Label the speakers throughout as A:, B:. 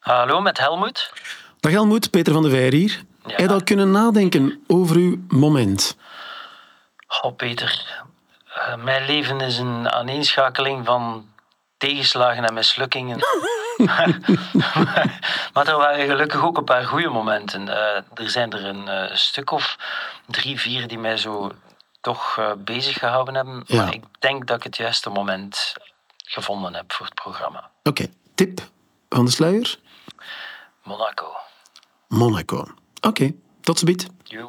A: Hallo, met Helmoet.
B: Dag Helmoet, Peter van de Veer hier.
A: Ja.
B: Heb je al kunnen nadenken over uw moment?
A: Oh, Peter. Eh, mijn leven is een aaneenschakeling van tegenslagen en mislukkingen. maar er waren gelukkig ook een paar goede momenten. Eh, er zijn er een eh, stuk of drie, vier die mij zo toch bezig gehouden hebben.
B: Ja.
A: Maar ik denk dat ik het juiste moment gevonden heb voor het programma.
B: Oké, tip van de sluier?
A: Monaco.
B: Monaco. Oké, tot ziens.
A: Joe.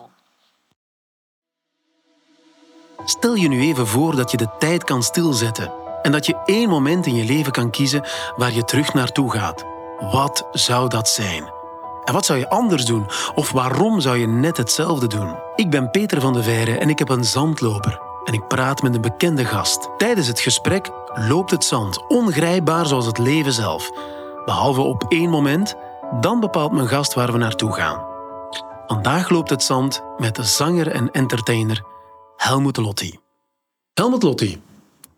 B: Stel je nu even voor dat je de tijd kan stilzetten en dat je één moment in je leven kan kiezen waar je terug naartoe gaat. Wat zou dat zijn? En wat zou je anders doen? Of waarom zou je net hetzelfde doen? Ik ben Peter van de Veire en ik heb een zandloper. En ik praat met een bekende gast. Tijdens het gesprek loopt het zand, ongrijpbaar zoals het leven zelf. Behalve op één moment, dan bepaalt mijn gast waar we naartoe gaan. Vandaag loopt het zand met de zanger en entertainer Helmut Lotti. Helmut Lotti,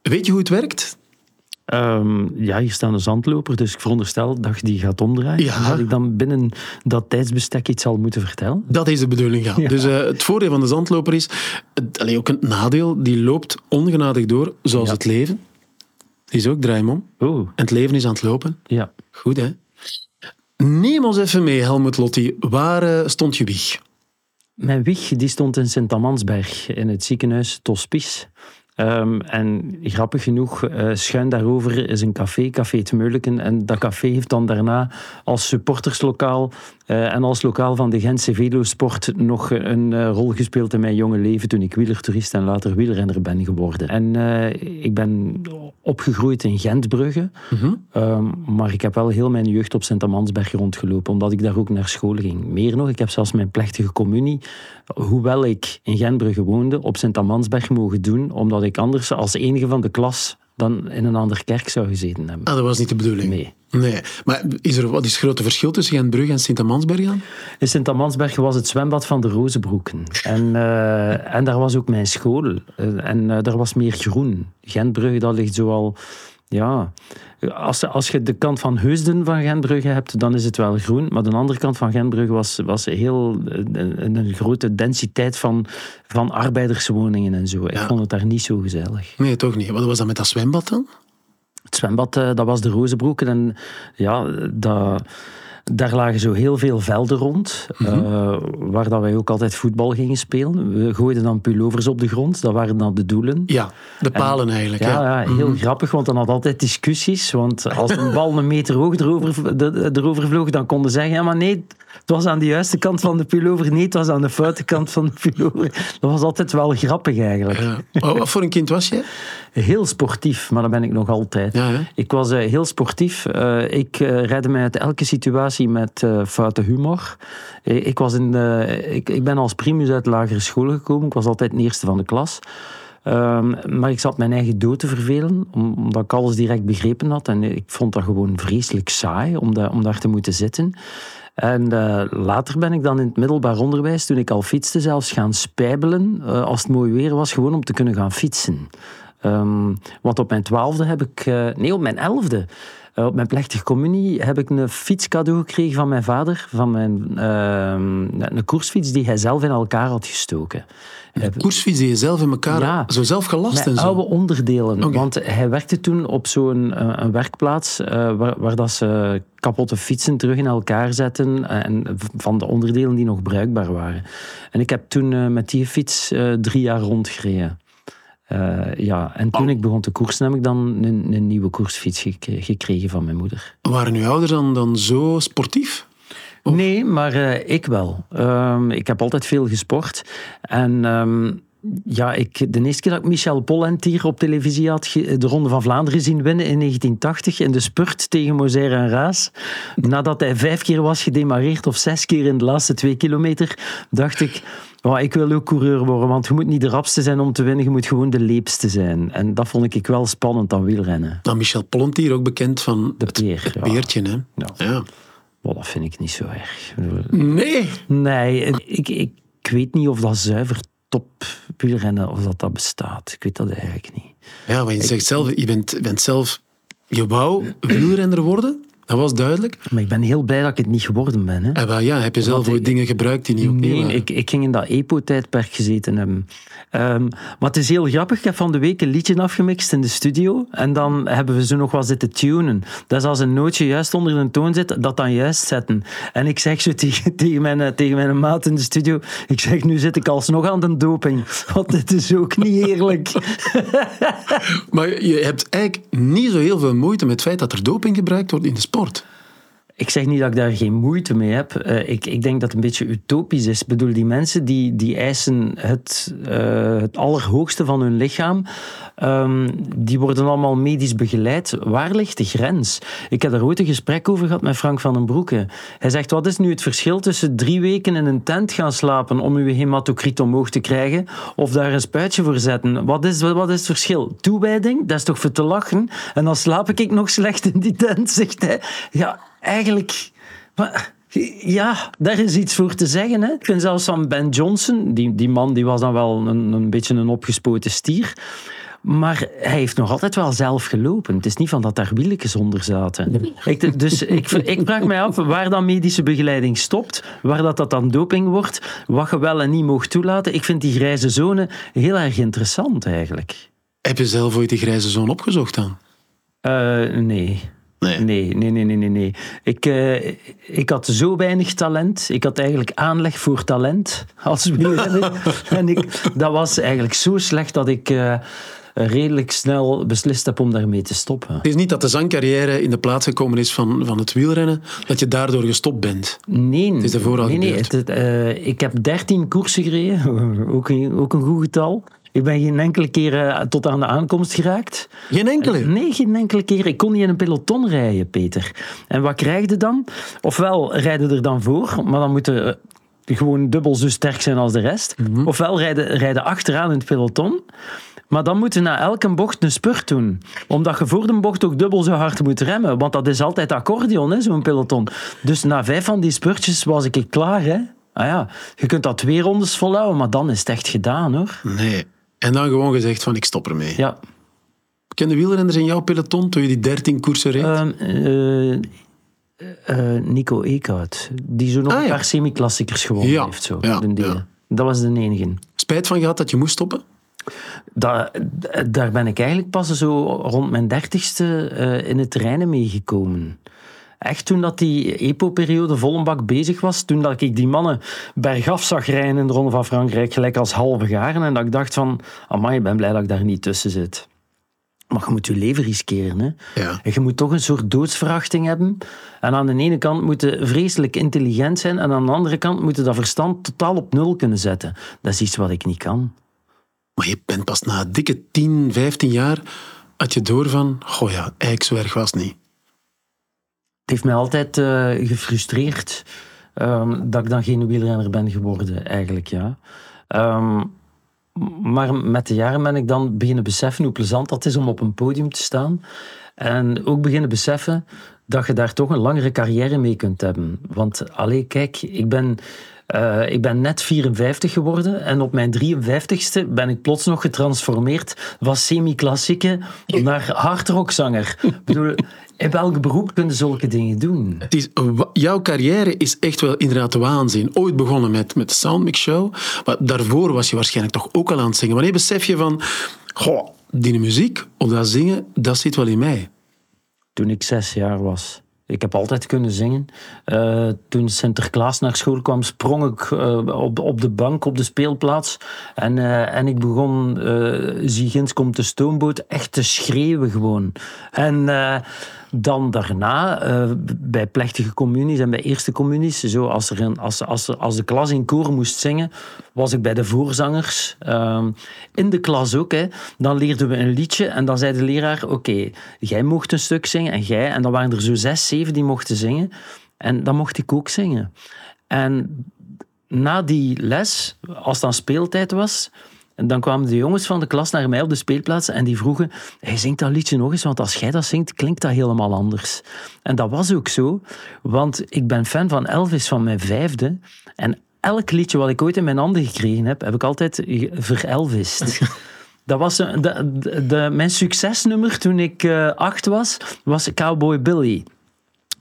B: weet je hoe het werkt?
C: Ehm, ja, hier staat een zandloper, dus ik veronderstel dat je die gaat omdraaien.
B: Ja.
C: En Dat ik dan binnen dat tijdsbestek iets zal moeten vertellen.
B: Dat is de bedoeling, ja.
C: Ja.
B: Dus eh, het voordeel van de zandloper is, het, allee, ook een nadeel, die loopt ongenadig door, zoals
C: Ja.
B: het leven. Die is ook draaimom.
C: Oh,
B: En het leven is aan het lopen.
C: ja.
B: Goed, hè? Neem ons even mee, Helmut Lotti. Waar eh, stond je wieg?
C: Mijn wieg die stond in Sint-Amansberg, in het ziekenhuis Tospice. Ehm, en grappig genoeg, eh, schuin daarover is een café, Café het Meuleken. En dat café heeft dan daarna als supporterslokaal eh, en als lokaal van de Gentse Velosport nog een eh, rol gespeeld in mijn jonge leven toen ik wielertoerist en later wielrenner ben geworden. En ik ben opgegroeid in Gentbrugge, Ehm, maar ik heb wel heel mijn jeugd op Sint-Amansberg rondgelopen, omdat ik daar ook naar school ging. Meer nog, ik heb zelfs mijn plechtige communie, hoewel ik in Gentbrugge woonde, op Sint-Amansberg mogen doen, omdat ik anders als enige van de klas dan in een andere kerk zou gezeten hebben.
B: Ah, dat was niet de bedoeling.
C: Nee.
B: Nee. Maar is er, wat is het grote verschil tussen Gentbrugge en Sint-Amansberg aan?
C: In Sint-Amansberg was het zwembad van de Rozenbroeken. En, eh, en daar was ook mijn school. Eh, en eh, daar was meer groen. Gentbrugge, dat ligt zoal... Ja, als, als je de kant van Heusden van Gentbrugge hebt, dan is het wel groen. Maar de andere kant van Gentbrugge was, was heel eh, een, een grote densiteit van, van arbeiderswoningen en zo. Ik vond het daar niet zo gezellig.
B: Nee, toch niet. Wat was dat met dat zwembad dan?
C: Het zwembad, eh, dat was de Rozenbroeken. En ja, dat, daar lagen zo heel veel velden rond, eh, waar dat wij ook altijd voetbal gingen spelen. We gooiden dan pullovers op de grond, dat waren dan de doelen.
B: Ja, de palen eigenlijk.
C: Ja,
B: Ja,
C: ja, heel grappig, want dan had altijd discussies. Want als een bal een meter hoog erover, de- erover vloog, dan konden ze zeggen: ja, maar nee, het was aan de juiste kant van de pullover. Nee, het was aan de foute kant van de pullover. Dat was altijd wel grappig eigenlijk.
B: Ja. Oh, wat voor een kind was jij?
C: Heel sportief, maar dat ben ik nog altijd.
B: Ja,
C: ik was eh, heel sportief. Eh, ik redde mij uit elke situatie met eh, foute humor. Eh, ik, was in, eh, ik, ik ben als primus uit de lagere school gekomen. Ik was altijd de eerste van de klas. Ehm, maar ik zat mijn eigen dood te vervelen, om- omdat ik alles direct begrepen had. En ik vond dat gewoon vreselijk saai om, da- om daar te moeten zitten. En later ben ik dan in het middelbaar onderwijs, toen ik al fietste, zelfs gaan spijbelen, als het mooi weer was, gewoon om te kunnen gaan fietsen. Ehm, want op mijn twaalfde heb ik, nee, op mijn elfde, eh, op mijn plechtige communie heb ik een fiets cadeau gekregen van mijn vader, van mijn, ehm, een koersfiets die hij zelf in elkaar had gestoken.
B: Een koersfiets die je zelf in elkaar
C: Ja.
B: zo zelf gelast en zo.
C: oude onderdelen. Want hij werkte toen op zo'n eh, een werkplaats eh, waar, waar dat ze kapotte fietsen terug in elkaar zetten en van de onderdelen die nog bruikbaar waren. En ik heb toen met die fiets drie jaar rondgereden. Eh, ja, en toen ik begon te koersen heb ik dan een, een nieuwe koersfiets gek- gekregen van mijn moeder.
B: Waren uw ouders dan, dan zo sportief?
C: Nee, maar eh, ik wel. Ehm, ik heb altijd veel gesport. En ehm, ja, ik, de eerste keer dat ik Michel Pollent hier op televisie had de Ronde van Vlaanderen zien winnen in 1980 in de spurt tegen Moser en Raas, nadat hij vijf keer was gedemareerd of zes keer in de laatste twee kilometer, dacht ik, oh, ik wil ook coureur worden, want je moet niet de rapste zijn om te winnen, je moet gewoon de leepste zijn. En dat vond ik wel spannend aan wielrennen.
B: Dan Michel Pollentier, ook bekend van
C: De peer,
B: het
C: ja.
B: peertje. Hè?
C: Ja.
B: Ja.
C: Dat vind ik niet zo erg.
B: Nee.
C: Nee, ik, ik, ik weet niet of dat zuiver top wielrennen, of dat dat bestaat. Ik weet dat eigenlijk niet.
B: Ja, want je zegt zelf, je bent, bent zelf... Je wou wielrenner worden, Dat was duidelijk.
C: Maar ik ben heel blij dat ik het niet geworden ben. Hè.
B: En wel, ja, heb je zelf
C: ik-
B: dingen gebruikt die niet oké
C: Nee,
B: waren?
C: ik, ik ging in dat EPO-tijdperk gezeten hebben. Ehm, maar het is heel grappig. Ik heb van de week een liedje afgemixt in de studio. En dan hebben we zo nog wat zitten tunen. Dat is als een nootje juist onder de toon zit, dat dan juist zetten. En ik zeg zo tegen, tegen, mijn, eh, tegen mijn maat in de studio, ik zeg, nu zit ik alsnog aan de doping. Want dit is ook niet eerlijk.
B: Maar je hebt eigenlijk niet zo heel veel moeite met het feit dat er doping gebruikt wordt in de sport stort.
C: Ik zeg niet dat ik daar geen moeite mee heb. Eh, ik, ik denk dat het een beetje utopisch is. Bedoel, die mensen die, die eisen het, eh, het allerhoogste van hun lichaam, ehm, die worden allemaal medisch begeleid. Waar ligt de grens? Ik heb daar ooit een gesprek over gehad met Frank van den Broeke. Hij zegt, wat is nu het verschil tussen drie weken in een tent gaan slapen om uw hematocriet omhoog te krijgen, of daar een spuitje voor zetten? Wat is, wat is het verschil? Toewijding? Dat is toch voor te lachen? En dan slaap ik nog slecht in die tent, zegt hij. Ja, eigenlijk... Maar, ja, daar is iets voor te zeggen. Hè. Ik vind zelfs van Ben Johnson, die, die man die was dan wel een, een beetje een opgespoten stier. Maar hij heeft nog altijd wel zelf gelopen. Het is niet van dat daar wieltjes onder zaten. Ik, dus ik, ik vraag mij af waar dan medische begeleiding stopt, waar dat, dat dan doping wordt, wat je wel en niet mocht toelaten. Ik vind die grijze zone heel erg interessant eigenlijk.
B: Heb je zelf ooit die grijze zone opgezocht dan?
C: Eh, nee.
B: Nee.
C: Nee, nee, nee, nee, nee. Ik, eh, ik had zo weinig talent. Ik had eigenlijk aanleg voor talent als wielrenner. en ik, dat was eigenlijk zo slecht dat ik eh, redelijk snel beslist heb om daarmee te stoppen.
B: Het is niet dat de zangcarrière in de plaats gekomen is van, van het wielrennen, dat je daardoor gestopt bent.
C: Nee,
B: is daarvoor al
C: nee, nee het- het, eh, ik heb 13 koersen gereden, ook een, ook een goed getal. Ik ben geen enkele keer eh, tot aan de aankomst geraakt.
B: Geen enkele.
C: Nee, geen enkele keer. Ik kon niet in een peloton rijden, Peter. En wat krijg je dan? Ofwel rijden er dan voor, maar dan moeten eh, gewoon dubbel zo sterk zijn als de rest. Ofwel rijden, rijden achteraan in het peloton. Maar dan moet je na elke bocht een spurt doen. Omdat je voor de bocht ook dubbel zo hard moet remmen. Want dat is altijd accordeon, hè, zo'n peloton. Dus na vijf van die spurtjes was ik klaar. Hè. Ah ja, je kunt dat twee rondes volhouden, maar dan is het echt gedaan, hoor.
B: Nee. En dan gewoon gezegd van ik stop ermee.
C: Ja.
B: Ken de wielrenners in jouw peloton toen je die 13 koersen reed?
C: Ehm, eh, eh, Nico Eekhout, die zo nog
B: Ah,
C: een
B: ja.
C: paar semi-klassiekers gewonnen
B: Ja,
C: heeft. Zo,
B: ja.
C: Dat was de enige.
B: Spijt van gehad dat je moest stoppen?
C: Da- daar ben ik eigenlijk pas zo rond mijn dertigste eh, in het terrein meegekomen. Echt toen dat die EPO-periode vol een bak bezig was, toen dat ik die mannen bergaf zag rijden in de Ronde van Frankrijk, gelijk als halve garen, en dat ik dacht van, amai, ik ben blij dat ik daar niet tussen zit. Maar je moet je leven riskeren. Hè?
B: Ja.
C: En je moet toch een soort doodsverachting hebben. En aan de ene kant moet je vreselijk intelligent zijn, en aan de andere kant moet je dat verstand totaal op nul kunnen zetten. Dat is iets wat ik niet kan.
B: Maar je bent pas na dikke 10, 15 jaar had je door van, goh ja, eigenlijk zo erg was het niet.
C: Het heeft mij altijd eh, gefrustreerd ehm, dat ik dan geen wielrenner ben geworden, eigenlijk, ja. Ehm, maar met de jaren ben ik dan beginnen beseffen hoe plezant dat is om op een podium te staan. En ook beginnen beseffen dat je daar toch een langere carrière mee kunt hebben. Want, allee, kijk, ik ben... eh, ik ben net 54 geworden en op mijn 53ste ben ik plots nog getransformeerd van semi-klassieke naar hardrockzanger. Ik bedoel, in welk beroep kunnen zulke dingen doen?
B: Het is, jouw carrière is echt wel inderdaad waanzin. Ooit begonnen met, met de Soundmix Show, maar daarvoor was je waarschijnlijk toch ook al aan het zingen. Wanneer besef je van, goh, die muziek of dat zingen, dat zit wel in mij.
C: Toen ik zes jaar was. Ik heb altijd kunnen zingen. Eh, toen Sinterklaas naar school kwam, sprong ik eh, op, op de bank op de speelplaats. En, eh, en ik begon, eh Ziegins komt de stoomboot, echt te schreeuwen gewoon. En dan daarna, eh, bij plechtige communies en bij eerste communies, zo als, er een, als, als, als de klas in koor moest zingen, was ik bij de voorzangers. Ehm, in de klas ook. Hè. Dan leerden we een liedje en dan zei de leraar, oké, jij mocht een stuk zingen en jij. En dan waren er zo zes, zeven die mochten zingen. En dan mocht ik ook zingen. En na die les, als dan speeltijd was, dan kwamen de jongens van de klas naar mij op de speelplaats en die vroegen, hij zingt dat liedje nog eens, want als jij dat zingt, klinkt dat helemaal anders. En dat was ook zo, want ik ben fan van Elvis van mijn vijfde en elk liedje wat ik ooit in mijn handen gekregen heb, heb ik altijd verelvist. Dat was de, de- mijn succesnummer toen ik eh, acht was, was Cowboy Billy.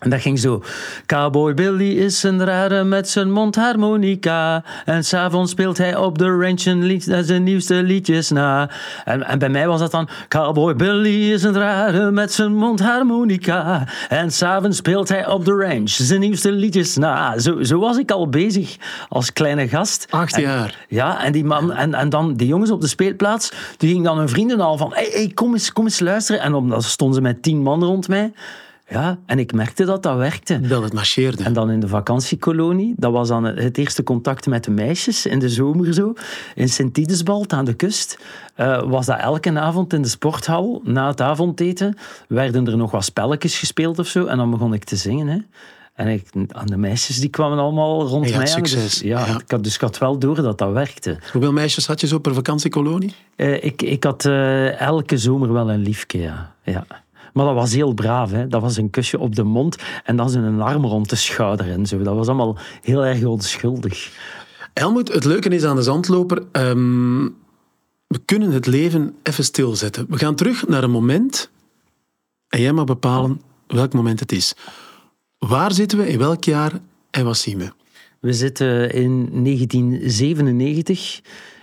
C: En dat ging zo. Cowboy Billy is een rare met zijn mondharmonica. En s'avonds speelt hij op de ranch en lied, zijn nieuwste liedjes na. En, en bij mij was dat dan... Cowboy Billy is een rare met zijn mondharmonica. En s'avonds speelt hij op de ranch zijn nieuwste liedjes na. Zo, zo was ik al bezig als kleine gast.
B: Acht
C: En-
B: jaar.
C: ja, en, die man, en, en dan die jongens op de speelplaats, die gingen dan hun vrienden al van, hey, hey, kom, eens, kom eens luisteren. En dan stonden ze met tien man rond mij. Ja, en ik merkte dat dat werkte.
B: Dat het marcheerde.
C: En dan in de vakantiekolonie, dat was dan het eerste contact met de meisjes in de zomer zo. In Sint-Idesbald aan de kust eh, was dat elke avond in de sporthal. Na het avondeten werden er nog wat spelletjes gespeeld of zo. En dan begon ik te zingen. Hè. En ik, aan de meisjes die kwamen allemaal rond mij aan. Dus, ja,
B: ja.
C: Ik had, dus ik had wel door dat dat werkte.
B: Hoeveel meisjes had je zo per vakantiekolonie?
C: Eh, ik, ik had eh, elke zomer wel een liefje, ja. ja. Maar dat was heel braaf. Hè. Dat was een kusje op de mond en dan een arm rond de schouder en zo. Dat was allemaal heel erg onschuldig.
B: Helmoet, het leuke is aan de zandloper, ehm, we kunnen het leven even stilzetten. We gaan terug naar een moment en jij mag bepalen welk moment het is. Waar zitten we, in welk jaar en wat zien we?
C: We zitten in 1997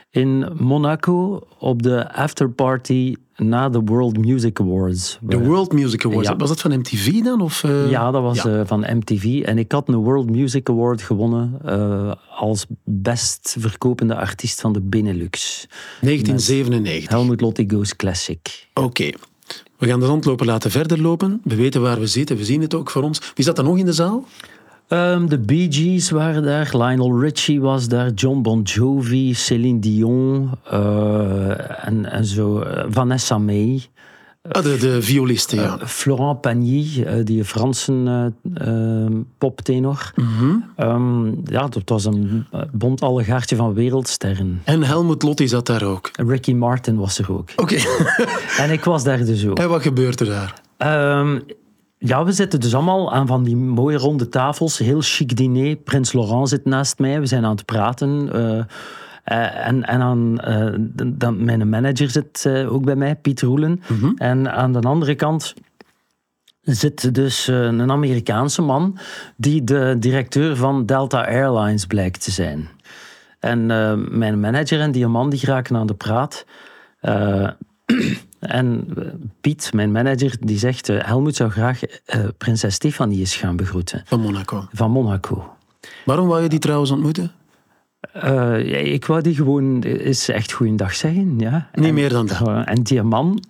C: in Monaco op de afterparty na de World Music Awards.
B: De World Music Awards.
C: Ja.
B: Was dat van MTV dan? Of, eh?
C: Ja, dat was
B: Ja.
C: eh, van MTV. En ik had een World Music Award gewonnen eh, als best verkopende artiest van de Benelux.
B: 1997.
C: Helmut Lotti Goes Classic.
B: Oké. We gaan de zandloper laten verder lopen. We weten waar we zitten. We zien het ook voor ons. Wie zat er nog in de zaal?
C: Ehm, de Bee Gees waren daar, Lionel Richie was daar, John Bon Jovi, Céline Dion eh, en, en zo, eh, Vanessa May,
B: Ah, de, de violisten, ja.
C: Eh, Florent Pagny, die Franse eh, eh, poptenor.
B: Mhm.
C: Ehm, ja, dat was een bont allegaartje van wereldsterren.
B: En Helmut Lotti zat daar ook.
C: Ricky Martin was er ook.
B: Oké.
C: En ik was daar dus ook.
B: en wat gebeurt er daar?
C: Ehm, ja, we zitten dus allemaal aan van die mooie ronde tafels. Heel chic diner. Prins Laurent zit naast mij. We zijn aan het praten. eh, eh, en en aan, eh, de- mijn manager zit ook bij mij, Piet Roelen. En aan de andere kant zit dus een Amerikaanse man die de directeur van Delta Airlines blijkt te zijn. En mijn manager en die man die geraken aan de praat. En eh, Piet, mijn manager, die zegt... eh, Helmoet zou graag eh, prinses Stefanie eens gaan begroeten.
B: Van Monaco.
C: Van Monaco.
B: Waarom wou je die trouwens ontmoeten?
C: Ja, ik wou die gewoon eens echt goeiedag zeggen. Ja.
B: Niet
C: En-
B: meer dan dat.
C: Uh, en die man,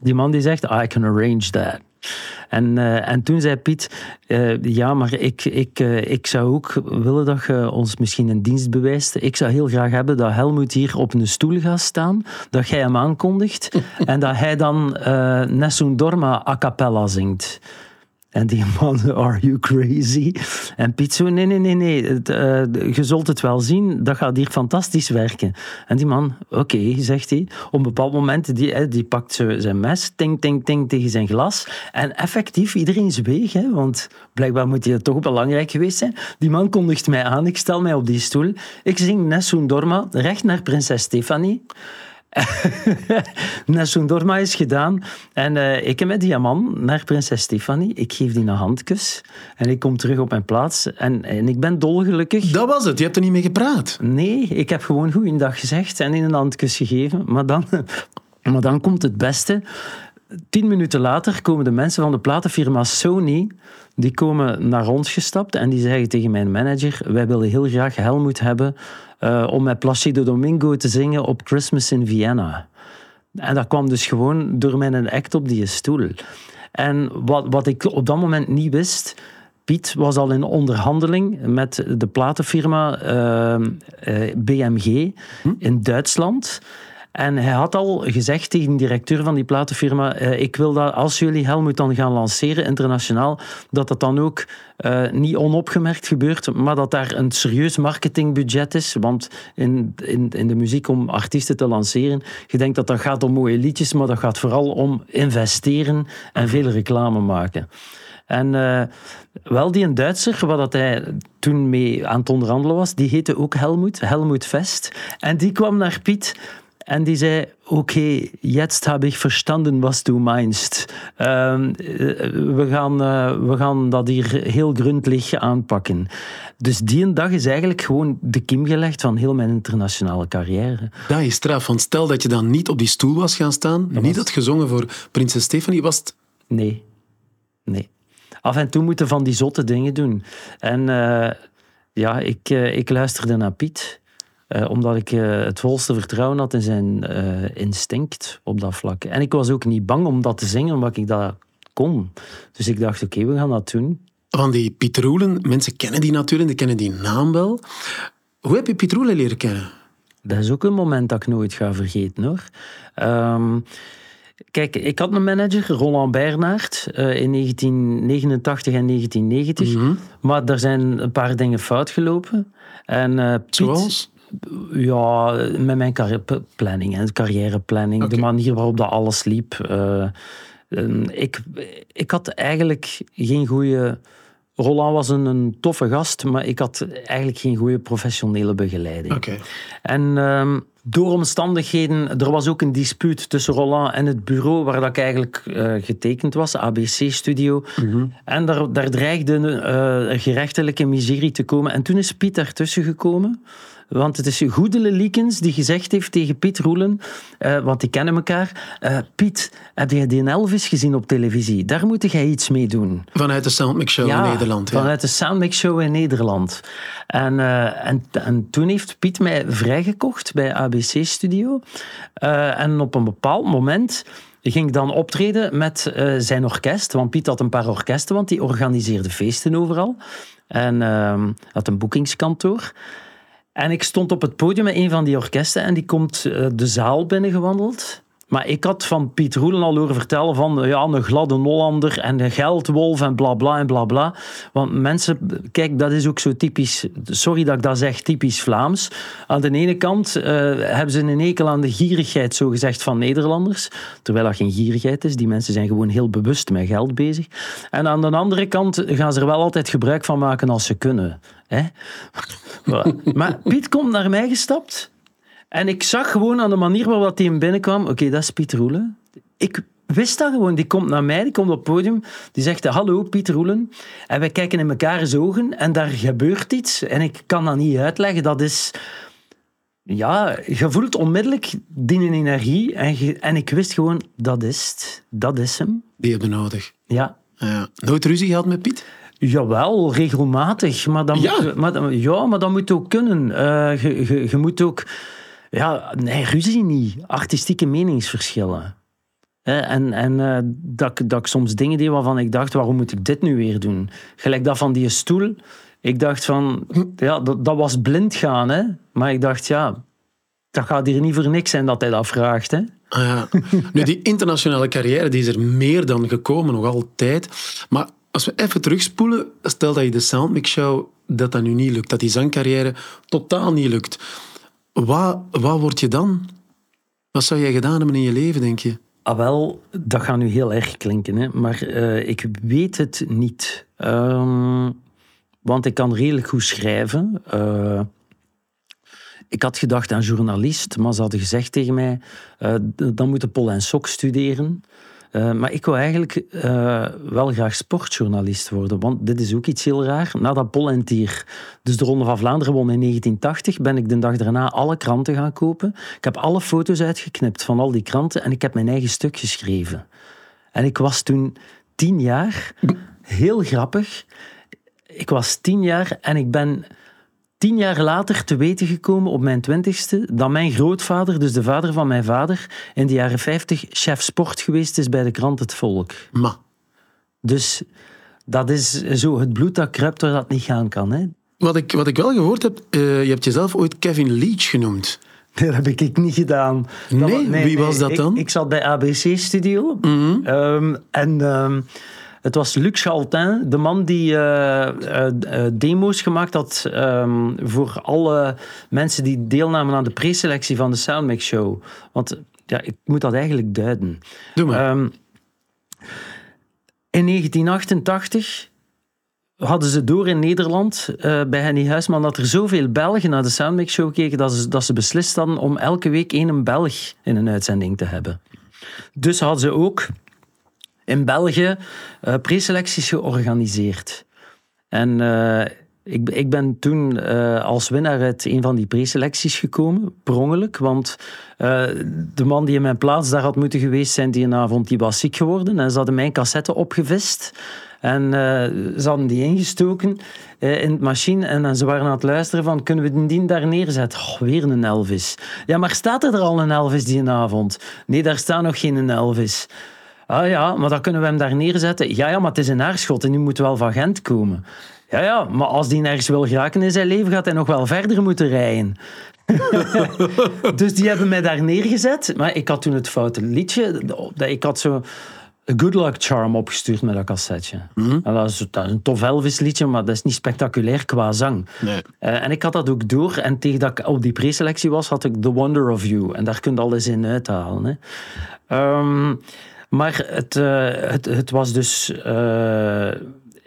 C: die man die zegt, I can arrange that. En, eh, en toen zei Piet, eh, ja, maar ik, ik, eh, ik zou ook willen dat je ons misschien een dienst bewijst. Ik zou heel graag hebben dat Helmut hier op een stoel gaat staan, dat jij hem aankondigt en dat hij dan Nessun Dorma a cappella zingt. En die man, are you crazy? En Piet zo, nee, nee, nee, nee, eh, je zult het wel zien, dat gaat hier fantastisch werken. En die man, oké, zegt hij. Op een bepaald moment, die, die pakt zijn mes, ting, ting, ting tegen zijn glas. En effectief, iedereen zweeg, hè, want blijkbaar moet hij toch belangrijk geweest zijn. Die man kondigt mij aan, ik stel mij op die stoel. Ik zing Nessun Dorma, recht naar prinses Stefanie. Nessun Dorma is gedaan. En eh, ik heb met die man naar prinses Stefanie. Ik geef die een handkus. En ik kom terug op mijn plaats. En, en ik ben dolgelukkig.
B: Dat was het. Je hebt er niet mee gepraat.
C: Nee, ik heb gewoon goeiedag gezegd en in een handkus gegeven. Maar dan, maar dan komt het beste. Tien minuten later komen de mensen van de platenfirma Sony... die komen naar ons gestapt en die zeggen tegen mijn manager... wij willen heel graag Helmut hebben... eh, om met Placido Domingo te zingen op Christmas in Vienna. En dat kwam dus gewoon door mijn act op die stoel. En wat, wat ik op dat moment niet wist... Piet was al in onderhandeling met de platenfirma eh, eh, BMG in Duitsland. En hij had al gezegd tegen de directeur van die platenfirma: eh, Ik wil dat als jullie Helmut dan gaan lanceren internationaal, dat dat dan ook eh, niet onopgemerkt gebeurt, maar dat daar een serieus marketingbudget is. Want in, in, in de muziek om artiesten te lanceren, je denkt dat dat gaat om mooie liedjes, maar dat gaat vooral om investeren en veel reclame maken. En eh, wel, die een Duitser, waar dat hij toen mee aan het onderhandelen was, die heette ook Helmoet, Helmoet Vest. En die kwam naar Piet En die zei, oké, jetzt heb ik verstanden wat du meinst. Ehm, eh, we, gaan, eh, we gaan dat hier heel gründlich aanpakken. Dus die dag is eigenlijk gewoon de kiem gelegd van heel mijn internationale carrière.
B: Dat is straf, want stel dat je dan niet op die stoel was gaan staan, niet had gezongen voor prinses Stephanie, was het...
C: Nee, nee. Af en toe moeten van die zotte dingen doen. En eh, ja, ik, ik luisterde naar Piet. Eh, omdat ik eh, het volste vertrouwen had in zijn eh, instinct op dat vlak. En ik was ook niet bang om dat te zingen, omdat ik dat kon. Dus ik dacht, oké, we gaan dat doen.
B: Van die Piet Roelen, mensen kennen die natuurlijk, die kennen die naam wel. Hoe heb je Piet Roelen leren kennen?
C: Dat is ook een moment dat ik nooit ga vergeten hoor. Ehm, kijk, ik had een manager, Roland Bernard, eh, in 1989 en 1990.
B: Mhm.
C: Maar daar zijn een paar dingen fout gelopen. En, eh, Piet,
B: Zoals?
C: Ja, met mijn planning en carrièreplanning, de manier waarop dat alles liep. eh, ehm, ik, ik had eigenlijk geen goede. Roland was een, een toffe gast, maar ik had eigenlijk geen goede professionele begeleiding.
B: Oké.
C: En ehm, door omstandigheden, er was ook een dispuut tussen Roland en het bureau waar dat ik eigenlijk eh, getekend was, ABC Studio. En daar, daar dreigde eh, gerechtelijke miserie te komen. En toen is Piet daartussen gekomen. Want het is Goedele Liekens die gezegd heeft tegen Piet Roelen, eh, want die kennen elkaar. eh, Piet, heb jij die Elvis gezien op televisie? Daar moet jij iets mee doen.
B: Vanuit de Soundmix Show in Nederland. Ja.
C: Vanuit de Soundmix Show in Nederland. En, eh, en, en toen heeft Piet mij vrijgekocht bij ABC Studio. En op een bepaald moment ging ik dan optreden met zijn orkest. Want Piet had een paar orkesten, want die organiseerde feesten overal. En ehm, had een boekingskantoor. En ik stond op het podium met een van die orkesten en die komt eh, de zaal binnengewandeld. Maar ik had van Piet Roelen al horen vertellen van ja, een gladde Hollander en de geldwolf en bla bla en bla bla. Want mensen, kijk, dat is ook zo typisch, sorry dat ik dat zeg, typisch Vlaams. Aan de ene kant eh, hebben ze een hekel aan de gierigheid, zo gezegd, van Nederlanders. Terwijl dat geen gierigheid is. Die mensen zijn gewoon heel bewust met geld bezig. En aan de andere kant gaan ze er wel altijd gebruik van maken als ze kunnen. Hè? Maar Piet komt naar mij gestapt. En ik zag gewoon aan de manier waarop hij hem binnenkwam. Oké, dat is Piet Roelen. Ik wist dat gewoon. Die komt naar mij, die komt op het podium. Die zegt, hallo Piet Roelen. En wij kijken in mekaars ogen en daar gebeurt iets. En ik kan dat niet uitleggen. Dat is... Ja, je voelt onmiddellijk die energie. En, je- en ik wist gewoon, dat is het. Dat is hem.
B: Die hebben nodig.
C: Ja.
B: Nooit ruzie gehad met Piet?
C: Jawel, regelmatig. Maar dan
B: Ja?
C: moet, maar, ja, maar dat moet ook kunnen. Eh, je, je, je moet ook... Ja, nee, ruzie niet. Artistieke meningsverschillen. En en eh, dat, dat ik soms dingen deed waarvan ik dacht, waarom moet ik dit nu weer doen? Gelijk dat van die stoel. Ik dacht van, ja, dat, dat was blind gaan. Hè? Maar ik dacht, ja, dat gaat hier niet voor niks zijn dat hij dat vraagt. Hè?
B: Ah, ja. Nu, die internationale carrière die is er meer dan gekomen, nog altijd. Maar als we even terugspoelen, stel dat je de Soundmix Show, dat dat nu niet lukt, dat die zangcarrière totaal niet lukt. Wat, wat word je dan? Wat zou jij gedaan hebben in je leven, denk je?
C: Ah, wel, dat gaat nu heel erg klinken, hè? maar eh, ik weet het niet. Ehm, want ik kan redelijk goed schrijven. Eh, ik had gedacht aan journalist, maar ze hadden gezegd tegen mij: d- dan moet je Pol en Sok studeren. Eh, maar ik wou eigenlijk eh, wel graag sportjournalist worden, want dit is ook iets heel raar. Nadat Pol en Tier dus de Ronde van Vlaanderen won in 1980, ben ik de dag daarna alle kranten gaan kopen. Ik heb alle foto's uitgeknipt van al die kranten en ik heb mijn eigen stuk geschreven. En ik was toen tien jaar, heel grappig. Ik was tien jaar en ik ben tien jaar later te weten gekomen op mijn twintigste dat mijn grootvader, dus de vader van mijn vader, in de jaren 50 chef sport geweest is bij de krant Het Volk.
B: Maar,
C: Dus dat is zo het bloed dat kruipt waar dat niet gaan kan. Hè?
B: wat ik, wat ik wel gehoord heb, eh, je hebt jezelf ooit Kevin Leach genoemd.
C: Dat heb ik niet gedaan. Dat
B: Nee? Wie was dat dan?
C: Ik, zat bij ABC Studio. Ehm, en ehm, het was Luc Chaltin, de man die eh, eh, eh, demo's gemaakt had ehm, voor alle mensen die deelnamen aan de preselectie van de Soundmix Show. Want ja, ik moet dat eigenlijk duiden.
B: Doe maar.
C: Ehm, in 1988 hadden ze door in Nederland uh, bij Henny Huisman dat er zoveel Belgen naar de Soundmix Show keken dat ze, dat ze beslist hadden om elke week één Belg in een uitzending te hebben. Dus hadden ze ook in België uh, preselecties georganiseerd. En uh, ik, ik ben toen uh, als winnaar uit een van die preselecties gekomen, per. Want de man die in mijn plaats daar had moeten geweest zijn die avond, die was ziek geworden. En ze hadden mijn cassette opgevist. En uh, ze hadden die ingestoken in het machine. En, en, ze waren aan het luisteren van, kunnen we die daar neerzetten? Oh, weer een Elvis. Ja, maar staat er al een Elvis die avond? Nee, daar staat nog geen Elvis. Ah ja, maar dan kunnen we hem daar neerzetten. Ja, ja, maar het is een aarschot en die moet wel van Gent komen. Ja, ja, maar als die nergens wil geraken in zijn leven, gaat hij nog wel verder moeten rijden. dus die hebben mij daar neergezet. Maar ik had toen het foute liedje. Ik had zo een Good Luck Charm opgestuurd met dat cassetje.
B: Mhm.
C: En dat, is, dat is een tof Elvis liedje, maar dat is niet spectaculair qua zang.
B: Nee.
C: Uh, en ik had dat ook door. En tegen dat ik op die preselectie was, had ik The Wonder of You. En daar kun je alles in uithalen. Hè. Um, maar het, uh, het, het was dus... Uh,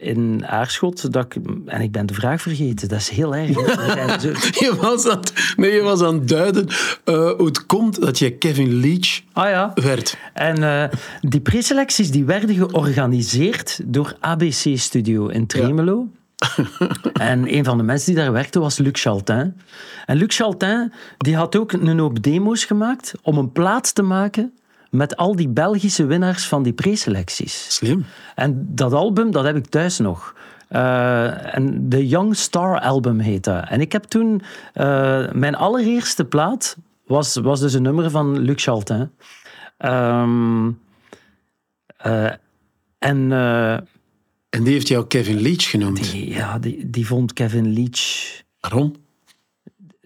C: in Aarschot. Dat ik, en ik ben de vraag vergeten. Dat is heel erg.
B: je, was aan, nee, je was aan het duiden uh, hoe het komt dat je Kevin Leach
C: ah, ja.
B: werd.
C: En uh, die preselecties die werden georganiseerd door ABC Studio in Tremelo. Ja. en een van de mensen die daar werkte was Luc Chaltin. En Luc Chaltin die had ook een hoop demo's gemaakt om een plaats te maken met al die Belgische winnaars van die preselecties.
B: Slim.
C: En dat album, dat heb ik thuis nog. Uh, en de Young Star album heet dat. En ik heb toen... Uh, mijn allereerste plaat was, was dus een nummer van Luc Chaltin. Um, uh, en...
B: en die heeft jou Kevin Leach genoemd?
C: Die, ja, die, die vond Kevin Leach...
B: Waarom?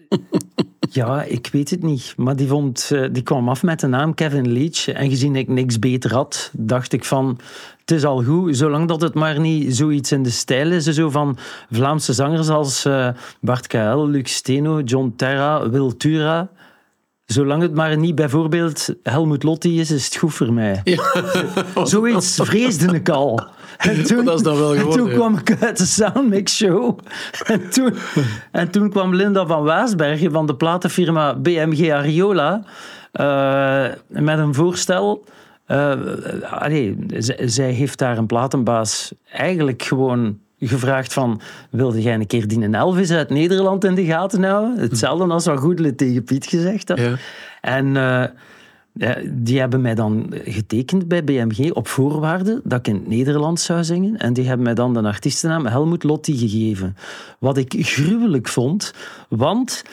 C: Ja, ik weet het niet. Maar die, vond, die kwam af met de naam Kevin Leach. En gezien ik niks beter had, dacht ik van... Het is al goed, zolang dat het maar niet zoiets in de stijl is. Zo van Vlaamse zangers als uh, Bart KL, Luc Steno, John Terra, Wil Tura. Zolang het maar niet bijvoorbeeld Helmut Lotti is, is het goed voor mij. Ja. Zoiets vreesde ik al.
B: En toen, dat is dan wel geworden,
C: toen kwam ik uit de Soundmix Show. En toen, en toen kwam Linda van Waasbergen van de platenfirma BMG Ariola uh, met een voorstel. Uh, allee, zij heeft daar een platenbaas eigenlijk gewoon gevraagd van, wilde jij een keer die Elvis uit Nederland in de gaten houden? Hetzelfde als wat Goedele tegen Piet gezegd had.
B: Ja.
C: En uh, ja, die hebben mij dan getekend bij BMG op voorwaarde dat ik in het Nederlands zou zingen. En die hebben mij dan de artiestennaam Helmut Lotti gegeven. Wat ik gruwelijk vond, want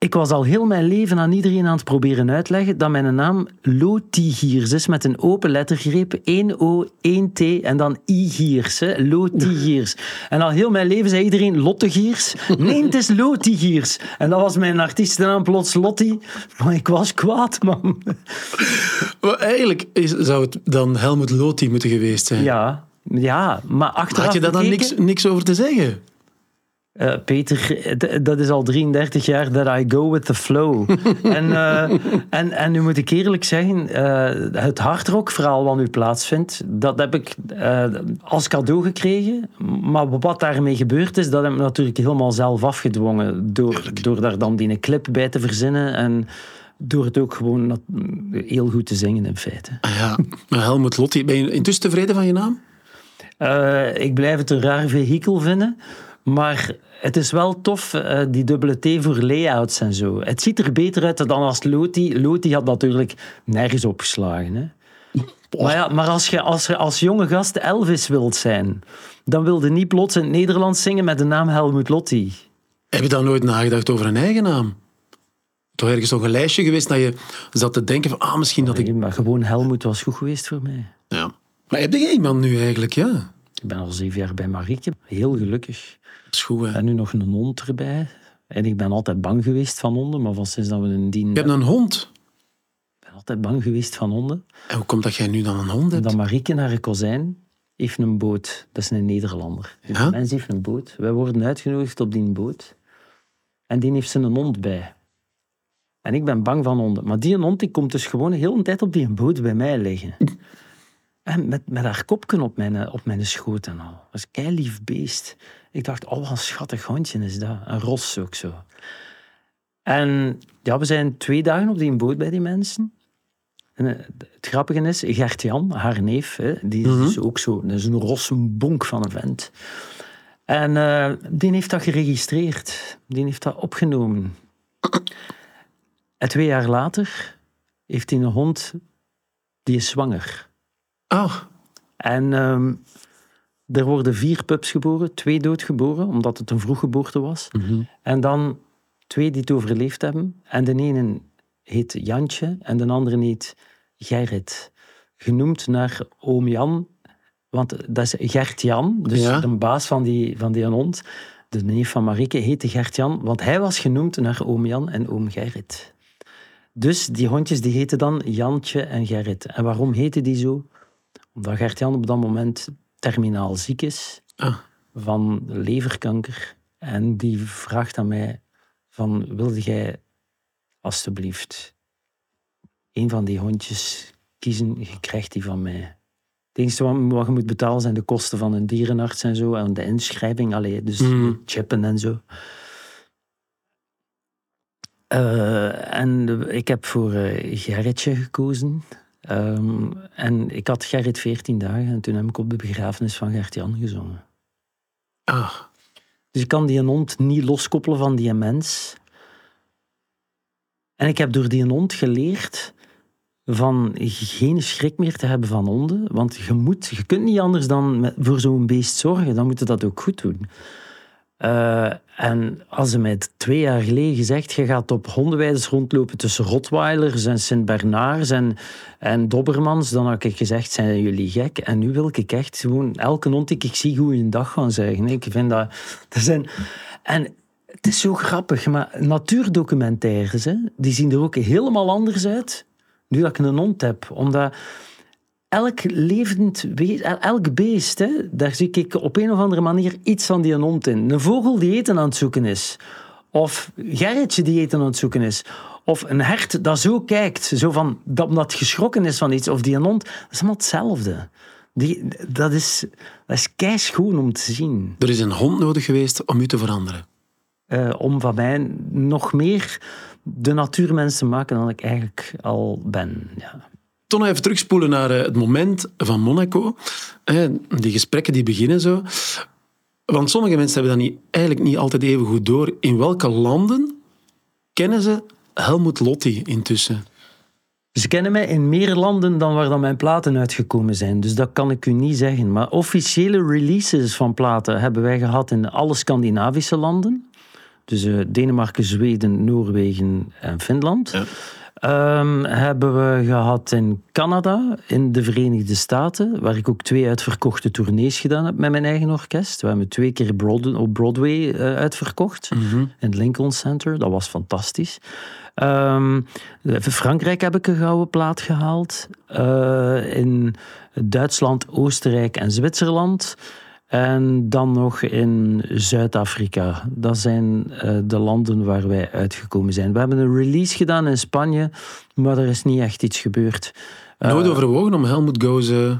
C: ik was al heel mijn leven aan iedereen aan het proberen uitleggen dat mijn naam Lotigiers is met een open lettergreep. 1 O, 1 T en dan I-giers. Lotigiers. En al heel mijn leven zei iedereen Lottegiers. Nee, het is Lotigiers. En dat was mijn artiestennaam plots Lotti. Maar ik was kwaad, man.
B: Maar eigenlijk is, zou het dan Helmut Loti moeten geweest zijn.
C: Ja, ja maar achteraf
B: Had je daar dan niks, niks over te zeggen?
C: Uh, Peter, dat is al 33 jaar that I go with the flow. en, uh, en, en nu moet ik eerlijk zeggen, uh, het hardrock-verhaal wat nu plaatsvindt, dat heb ik als cadeau gekregen. Maar wat daarmee gebeurd is, dat heb ik natuurlijk helemaal zelf afgedwongen. Door, door daar dan die clip bij te verzinnen en door het ook gewoon heel goed te zingen in feite.
B: Ah ja, Helmut Lotti, ben je intussen tevreden van je naam?
C: ik blijf het een raar vehikel vinden. Maar het is wel tof, uh, die dubbele T voor layouts en zo. Het ziet er beter uit dan als Loti. Loti had natuurlijk nergens opgeslagen. Hè? Maar, ja, maar als je als, als jonge gast Elvis wilt zijn, dan wilde niet plots in het Nederlands zingen met de naam Helmut Lotti.
B: Heb je dan nooit nagedacht over een eigen naam? Toch ergens nog een lijstje geweest dat je zat te denken van, ah, misschien dat ik...
C: Maar gewoon Helmut was goed geweest voor mij.
B: Ja. Maar heb jij iemand nu eigenlijk, ja?
C: Ik ben al zeven jaar bij Marieke. Heel gelukkig.
B: Schoen,
C: En nu nog een hond erbij. En ik ben altijd bang geweest van honden, maar van sinds dat we een dien...
B: Je hebt een hond?
C: Ik ben altijd bang geweest van honden.
B: En hoe komt dat jij nu dan een hond hebt?
C: Dat Marieke, haar kozijn, heeft een boot. Dat is een Nederlander. Dus
B: Ja?
C: mens heeft een boot. Wij worden uitgenodigd op die boot. En die heeft zijn hond bij. En ik ben bang van honden. Maar die hond die komt dus gewoon de hele tijd op die boot bij mij liggen. En met, met haar kopje op mijn, op mijn schoot en al. Dat was een keilief beest. Ik dacht, oh, wat een schattig hondje is dat. Een ros ook zo. En ja, we zijn twee dagen op die boot bij die mensen. En eh, het grappige is, Gert-Jan, haar neef, hè, die is dus ook zo, dat is een rosse bonk van een vent. En eh, die heeft dat geregistreerd. Die heeft dat opgenomen. En twee jaar later heeft hij een hond, die is zwanger.
B: Ah,
C: En ehm, er worden vier pups geboren, twee doodgeboren, omdat het een vroeggeboorte was. En dan twee die het overleefd hebben. En de ene heet Jantje en de andere heet Gerrit. Genoemd naar oom Jan, want dat is Gert-Jan, dus
B: Ja.
C: de baas van die, van die hond. De neef van Marieke heette Gert-Jan, want hij was genoemd naar oom Jan en oom Gerrit. Dus die hondjes die heten dan Jantje en Gerrit. En waarom heten die zo? Omdat Gert-Jan op dat moment terminaal ziek is
B: ah.
C: van leverkanker. En die vraagt aan mij van, wilde jij alstublieft een van die hondjes kiezen? Je krijgt die van mij. Het enige wat, je moet betalen zijn de kosten van een dierenarts en zo. En de inschrijving, allee, dus
B: Mhm.
C: chippen en zo. Eh, en de- ik heb voor eh, Gerritje gekozen. Ehm, en ik had Gerrit 14 dagen en toen heb ik op de begrafenis van Gert-Jan gezongen.
B: ah.
C: Dus ik kan die hond niet loskoppelen van die mens. En ik heb door die hond geleerd van geen schrik meer te hebben van honden. Want je, moet, je kunt niet anders dan voor zo'n beest zorgen. Dan moet je dat ook goed doen. Eh, en als ze mij twee jaar geleden gezegd, je gaat op hondenweiders rondlopen tussen Rottweilers en Sint-Bernards en, en Dobermans, dan had ik gezegd, zijn jullie gek? En nu wil ik echt gewoon elke hond die ik zie goeiedag gaan zeggen. Ik vind dat... dat zijn, en het is zo grappig, maar natuurdocumentaires, hè, die zien er ook helemaal anders uit nu dat ik een hond heb. Omdat elk levend wees, el- elk beest, hè, daar zie ik op een of andere manier iets van die hond in. Een vogel die eten aan het zoeken is. Of Gerritje die eten aan het zoeken is. Of een hert dat zo kijkt, zo van, dat, omdat geschrokken is van iets. Of die hond, dat is allemaal hetzelfde. Die, dat is, dat is keischoon om te zien.
B: Er is een hond nodig geweest om u te veranderen.
C: Eh, om van mij nog meer de natuurmens te maken dan ik eigenlijk al ben. Ja.
B: Toch nog even terugspoelen naar eh, het moment van Monaco. Eh, die gesprekken die beginnen zo. Want sommige mensen hebben dat niet, eigenlijk niet altijd even goed door. In welke landen kennen ze Helmut Lotti intussen?
C: Ze kennen mij in meer landen dan waar dan mijn platen uitgekomen zijn. Dus dat kan ik u niet zeggen. Maar officiële releases van platen hebben wij gehad in alle Scandinavische landen. Dus eh, Denemarken, Zweden, Noorwegen en Finland.
B: Ja.
C: Ehm, hebben we gehad in Canada, in de Verenigde Staten, waar ik ook twee uitverkochte tournees gedaan heb met mijn eigen orkest. We hebben twee keer Broad- op Broadway eh, uitverkocht, in het Lincoln Center. Dat was fantastisch. Ehm, in Frankrijk heb ik een gouden plaat gehaald. Eh, in Duitsland, Oostenrijk en Zwitserland. En dan nog in Zuid-Afrika. Dat zijn eh, de landen waar wij uitgekomen zijn. We hebben een release gedaan in Spanje, maar er is niet echt iets gebeurd.
B: Nooit overwogen om Helmut Goes eh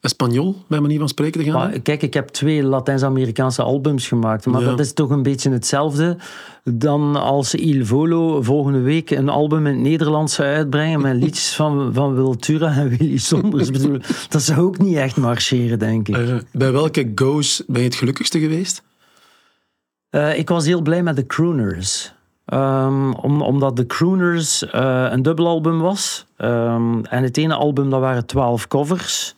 B: Espanol, bij manier van spreken, te gaan?
C: Maar kijk, ik heb twee Latijns-Amerikaanse albums gemaakt. Maar
B: Ja.
C: dat is toch een beetje hetzelfde dan als Il Volo volgende week een album in het Nederlands zou uitbrengen met liedjes van, van Wiltura en Willy Sommers. Bedoel, dat zou ook niet echt marcheren, denk ik.
B: Eh, bij welke Goes ben je het gelukkigste geweest?
C: Eh, ik was heel blij met de Crooners. Ehm, om, omdat de Crooners eh, een dubbelalbum was. Ehm, en het ene album, dat waren twaalf covers.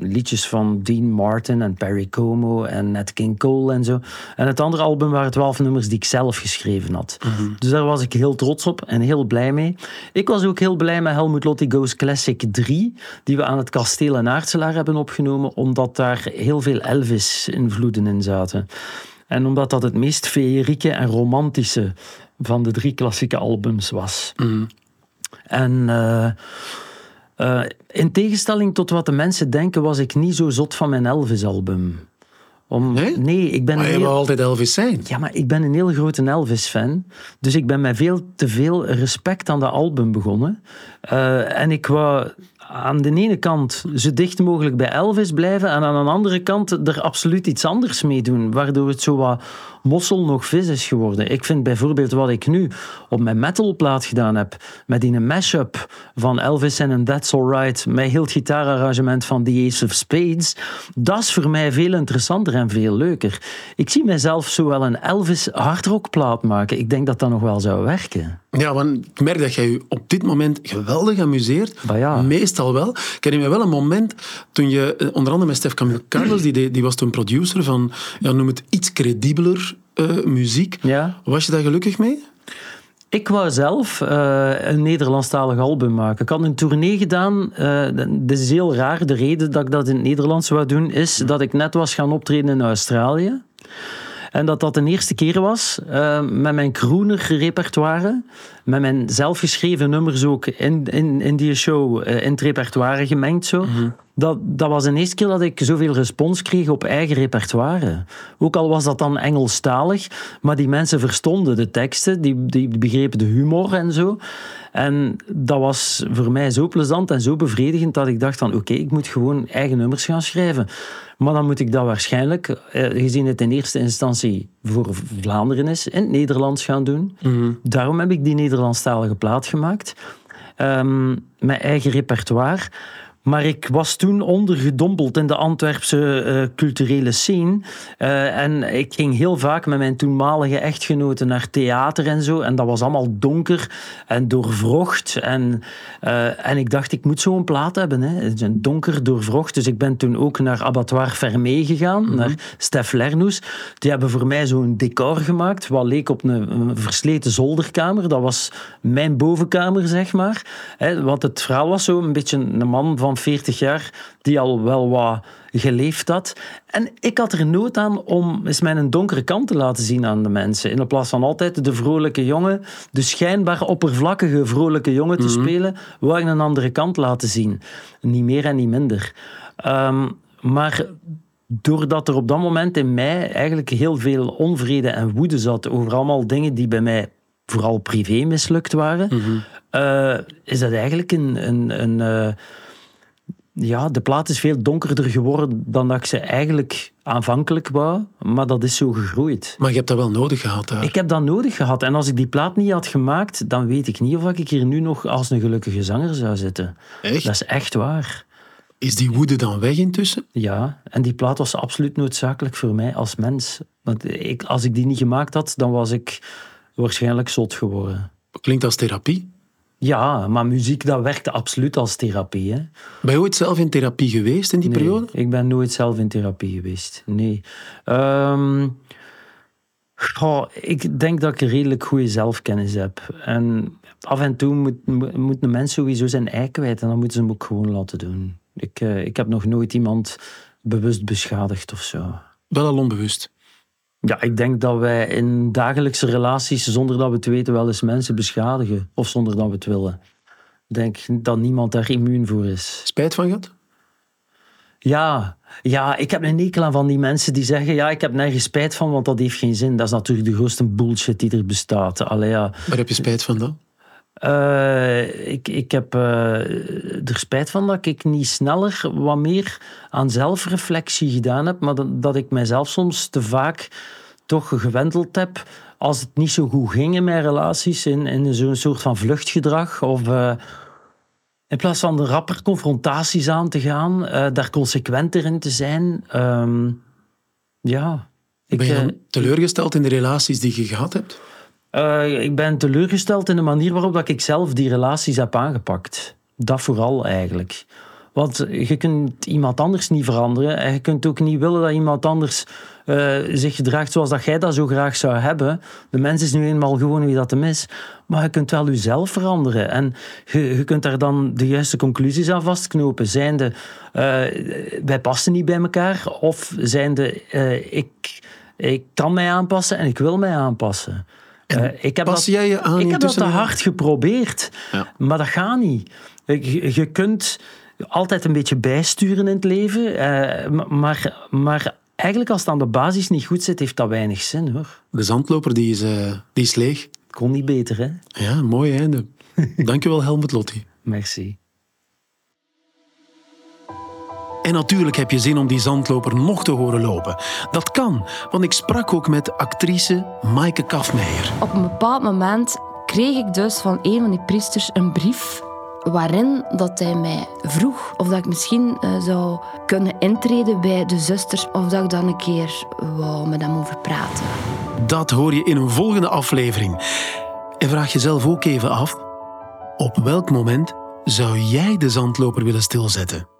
C: Liedjes van Dean Martin en Perry Como en Nat King Cole en zo. En het andere album waren twaalf nummers die ik zelf geschreven had. Dus daar was ik heel trots op en heel blij mee. Ik was ook heel blij met Helmut Lotti Goes Classic 3, die we aan het Kasteel en Aartselaar hebben opgenomen, omdat daar heel veel Elvis-invloeden in zaten. En omdat dat het meest feerieke en romantische van de drie klassieke albums was. En eh, eh, in tegenstelling tot wat de mensen denken, was ik niet zo zot van mijn Elvis-album. Om,
B: Nee?
C: ik ben
B: Maar je
C: heel-
B: wil altijd Elvis zijn.
C: ja, maar ik ben een heel grote Elvis-fan. Dus ik ben met veel te veel respect aan dat album begonnen. Eh, en ik wou aan de ene kant zo dicht mogelijk bij Elvis blijven en aan de andere kant er absoluut iets anders mee doen, waardoor het zo wat mossel nog vis is geworden. Ik vind bijvoorbeeld wat ik nu op mijn metalplaat gedaan heb, met die mashup van Elvis en een That's Alright, met heel het gitaararrangement van The Ace of Spades, dat is voor mij veel interessanter en veel leuker. Ik zie mijzelf zo wel een Elvis hardrockplaat maken. Ik denk dat dat nog wel zou werken.
B: Ja, want ik merk dat jij je op dit moment geweldig amuseert.
C: Ja.
B: Meestal wel. Ik herinner me wel een moment toen je, eh, onder andere met Stef Camille Carlos, die, die was toen producer van, ja, noem het iets credibeler eh, muziek.
C: Ja.
B: Was je daar gelukkig mee?
C: Ik wou zelf eh, een Nederlandstalig album maken. Ik had een tournee gedaan. eh dat is heel raar. De reden dat ik dat in het Nederlands wou doen, is dat ik net was gaan optreden in Australië. En dat dat de eerste keer was eh, met mijn crooner repertoire. Met mijn zelfgeschreven nummers ook in, in, in die show eh, in het repertoire gemengd. Zo. Dat, dat was de eerste keer dat ik zoveel respons kreeg op eigen repertoire. Ook al was dat dan Engelstalig, maar die mensen verstonden de teksten, die, die begrepen de humor en zo. En dat was voor mij zo plezant en zo bevredigend dat ik dacht van oké, ik moet gewoon eigen nummers gaan schrijven. Maar dan moet ik dat waarschijnlijk, eh, gezien het in eerste instantie voor Vlaanderen is, in het Nederlands gaan doen. Daarom heb ik die Nederlandstalige plaat gemaakt. Ehm, mijn eigen repertoire. Maar ik was toen ondergedompeld in de Antwerpse eh, culturele scene. Eh, en ik ging heel vaak met mijn toenmalige echtgenoten naar theater en zo. En dat was allemaal donker en doorvrocht. En, eh, en ik dacht, ik moet zo'n plaat hebben. Hè. Het is een donker doorvrocht. Dus ik ben toen ook naar Abattoir Fermé gegaan, naar Stef Lernoes. Die hebben voor mij zo'n decor gemaakt, wat leek op een, een versleten zolderkamer. Dat was mijn bovenkamer, zeg maar. Hè, want het verhaal was zo een beetje een man van 40 jaar die al wel wat geleefd had. En ik had er nood aan om eens mijn donkere kant te laten zien aan de mensen. In plaats van altijd de vrolijke jongen, de schijnbaar oppervlakkige vrolijke jongen te spelen, wou ik een andere kant laten zien. Niet meer en niet minder. Ehm, maar doordat er op dat moment in mij eigenlijk heel veel onvrede en woede zat over allemaal dingen die bij mij vooral privé mislukt waren, eh, is dat eigenlijk een... een, een eh, ja, de plaat is veel donkerder geworden dan dat ik ze eigenlijk aanvankelijk wou, maar dat is zo gegroeid.
B: Maar je hebt dat wel nodig gehad daar.
C: Ik heb dat nodig gehad en als ik die plaat niet had gemaakt, dan weet ik niet of ik hier nu nog als een gelukkige zanger zou zitten.
B: Echt?
C: Dat is echt waar.
B: Is die woede dan weg intussen?
C: Ja, en die plaat was absoluut noodzakelijk voor mij als mens. Want ik, als ik die niet gemaakt had, dan was ik waarschijnlijk zot geworden.
B: Klinkt als therapie.
C: Ja, maar muziek dat werkte absoluut als therapie. Hè?
B: Ben je ooit zelf in therapie geweest in die
C: Nee,
B: periode?
C: ik ben nooit zelf in therapie geweest. Nee. Ehm, goh, ik denk dat ik redelijk goede zelfkennis heb. En af en toe moet, moet een mens sowieso zijn ei kwijt. En dan moeten ze hem ook gewoon laten doen. Ik, eh, ik heb nog nooit iemand bewust beschadigd of zo.
B: Wel al onbewust.
C: Ja, ik denk dat wij in dagelijkse relaties, zonder dat we het weten, wel eens mensen beschadigen. Of zonder dat we het willen. Ik denk dat niemand daar immuun voor is.
B: Spijt van gehad?
C: Ja, ja, ik heb een hekel aan van die mensen die zeggen: Ja, ik heb nergens spijt van, want dat heeft geen zin. Dat is natuurlijk de grootste bullshit die er bestaat. Allee, ja.
B: Waar heb je spijt van dan?
C: Eh, ik, ik heb eh, er spijt van dat ik niet sneller wat meer aan zelfreflectie gedaan heb, maar dat, dat ik mijzelf soms te vaak toch gewendeld heb als het niet zo goed ging in mijn relaties, in, in zo'n soort van vluchtgedrag of... eh, in plaats van de rapper confrontaties aan te gaan, daar consequenter in te zijn. ehm, ja. Ik,
B: Ben je dan teleurgesteld in de relaties die je gehad hebt?
C: Eh, ik ben teleurgesteld in de manier waarop dat ik zelf die relaties heb aangepakt. Dat vooral eigenlijk. Want je kunt iemand anders niet veranderen. En je kunt ook niet willen dat iemand anders eh, zich gedraagt zoals dat jij dat zo graag zou hebben. De mens is nu eenmaal gewoon wie dat hem is. Maar je kunt wel jezelf veranderen. En je, kunt daar dan de juiste conclusies aan vastknopen. Zijnde, eh wij passen niet bij elkaar. Of zijnde, eh ik, ik kan mij aanpassen en ik wil mij aanpassen. Eh, ik heb
B: pas
C: dat,
B: jij je aan
C: ik heb dat te hard geprobeerd,
B: Ja.
C: maar dat gaat niet. Je, je kunt altijd een beetje bijsturen in het leven, eh, ma- maar, maar eigenlijk als het aan de basis niet goed zit, heeft dat weinig zin hoor.
B: De zandloper die is, eh, die is leeg.
C: Kon niet beter, hè?
B: Ja, mooi einde. Dankjewel Helmut Lotti.
C: Merci.
B: En natuurlijk heb je zin om die zandloper nog te horen lopen. Dat kan, want ik sprak ook met actrice Maaike Kafmeijer.
D: Op een bepaald moment kreeg ik dus van een van die priesters een brief waarin dat hij mij vroeg of dat ik misschien uh, zou kunnen intreden bij de zusters of dat ik dan een keer wou met hem over praten.
B: Dat hoor je in een volgende aflevering. En vraag jezelf ook even af, op welk moment zou jij de zandloper willen stilzetten?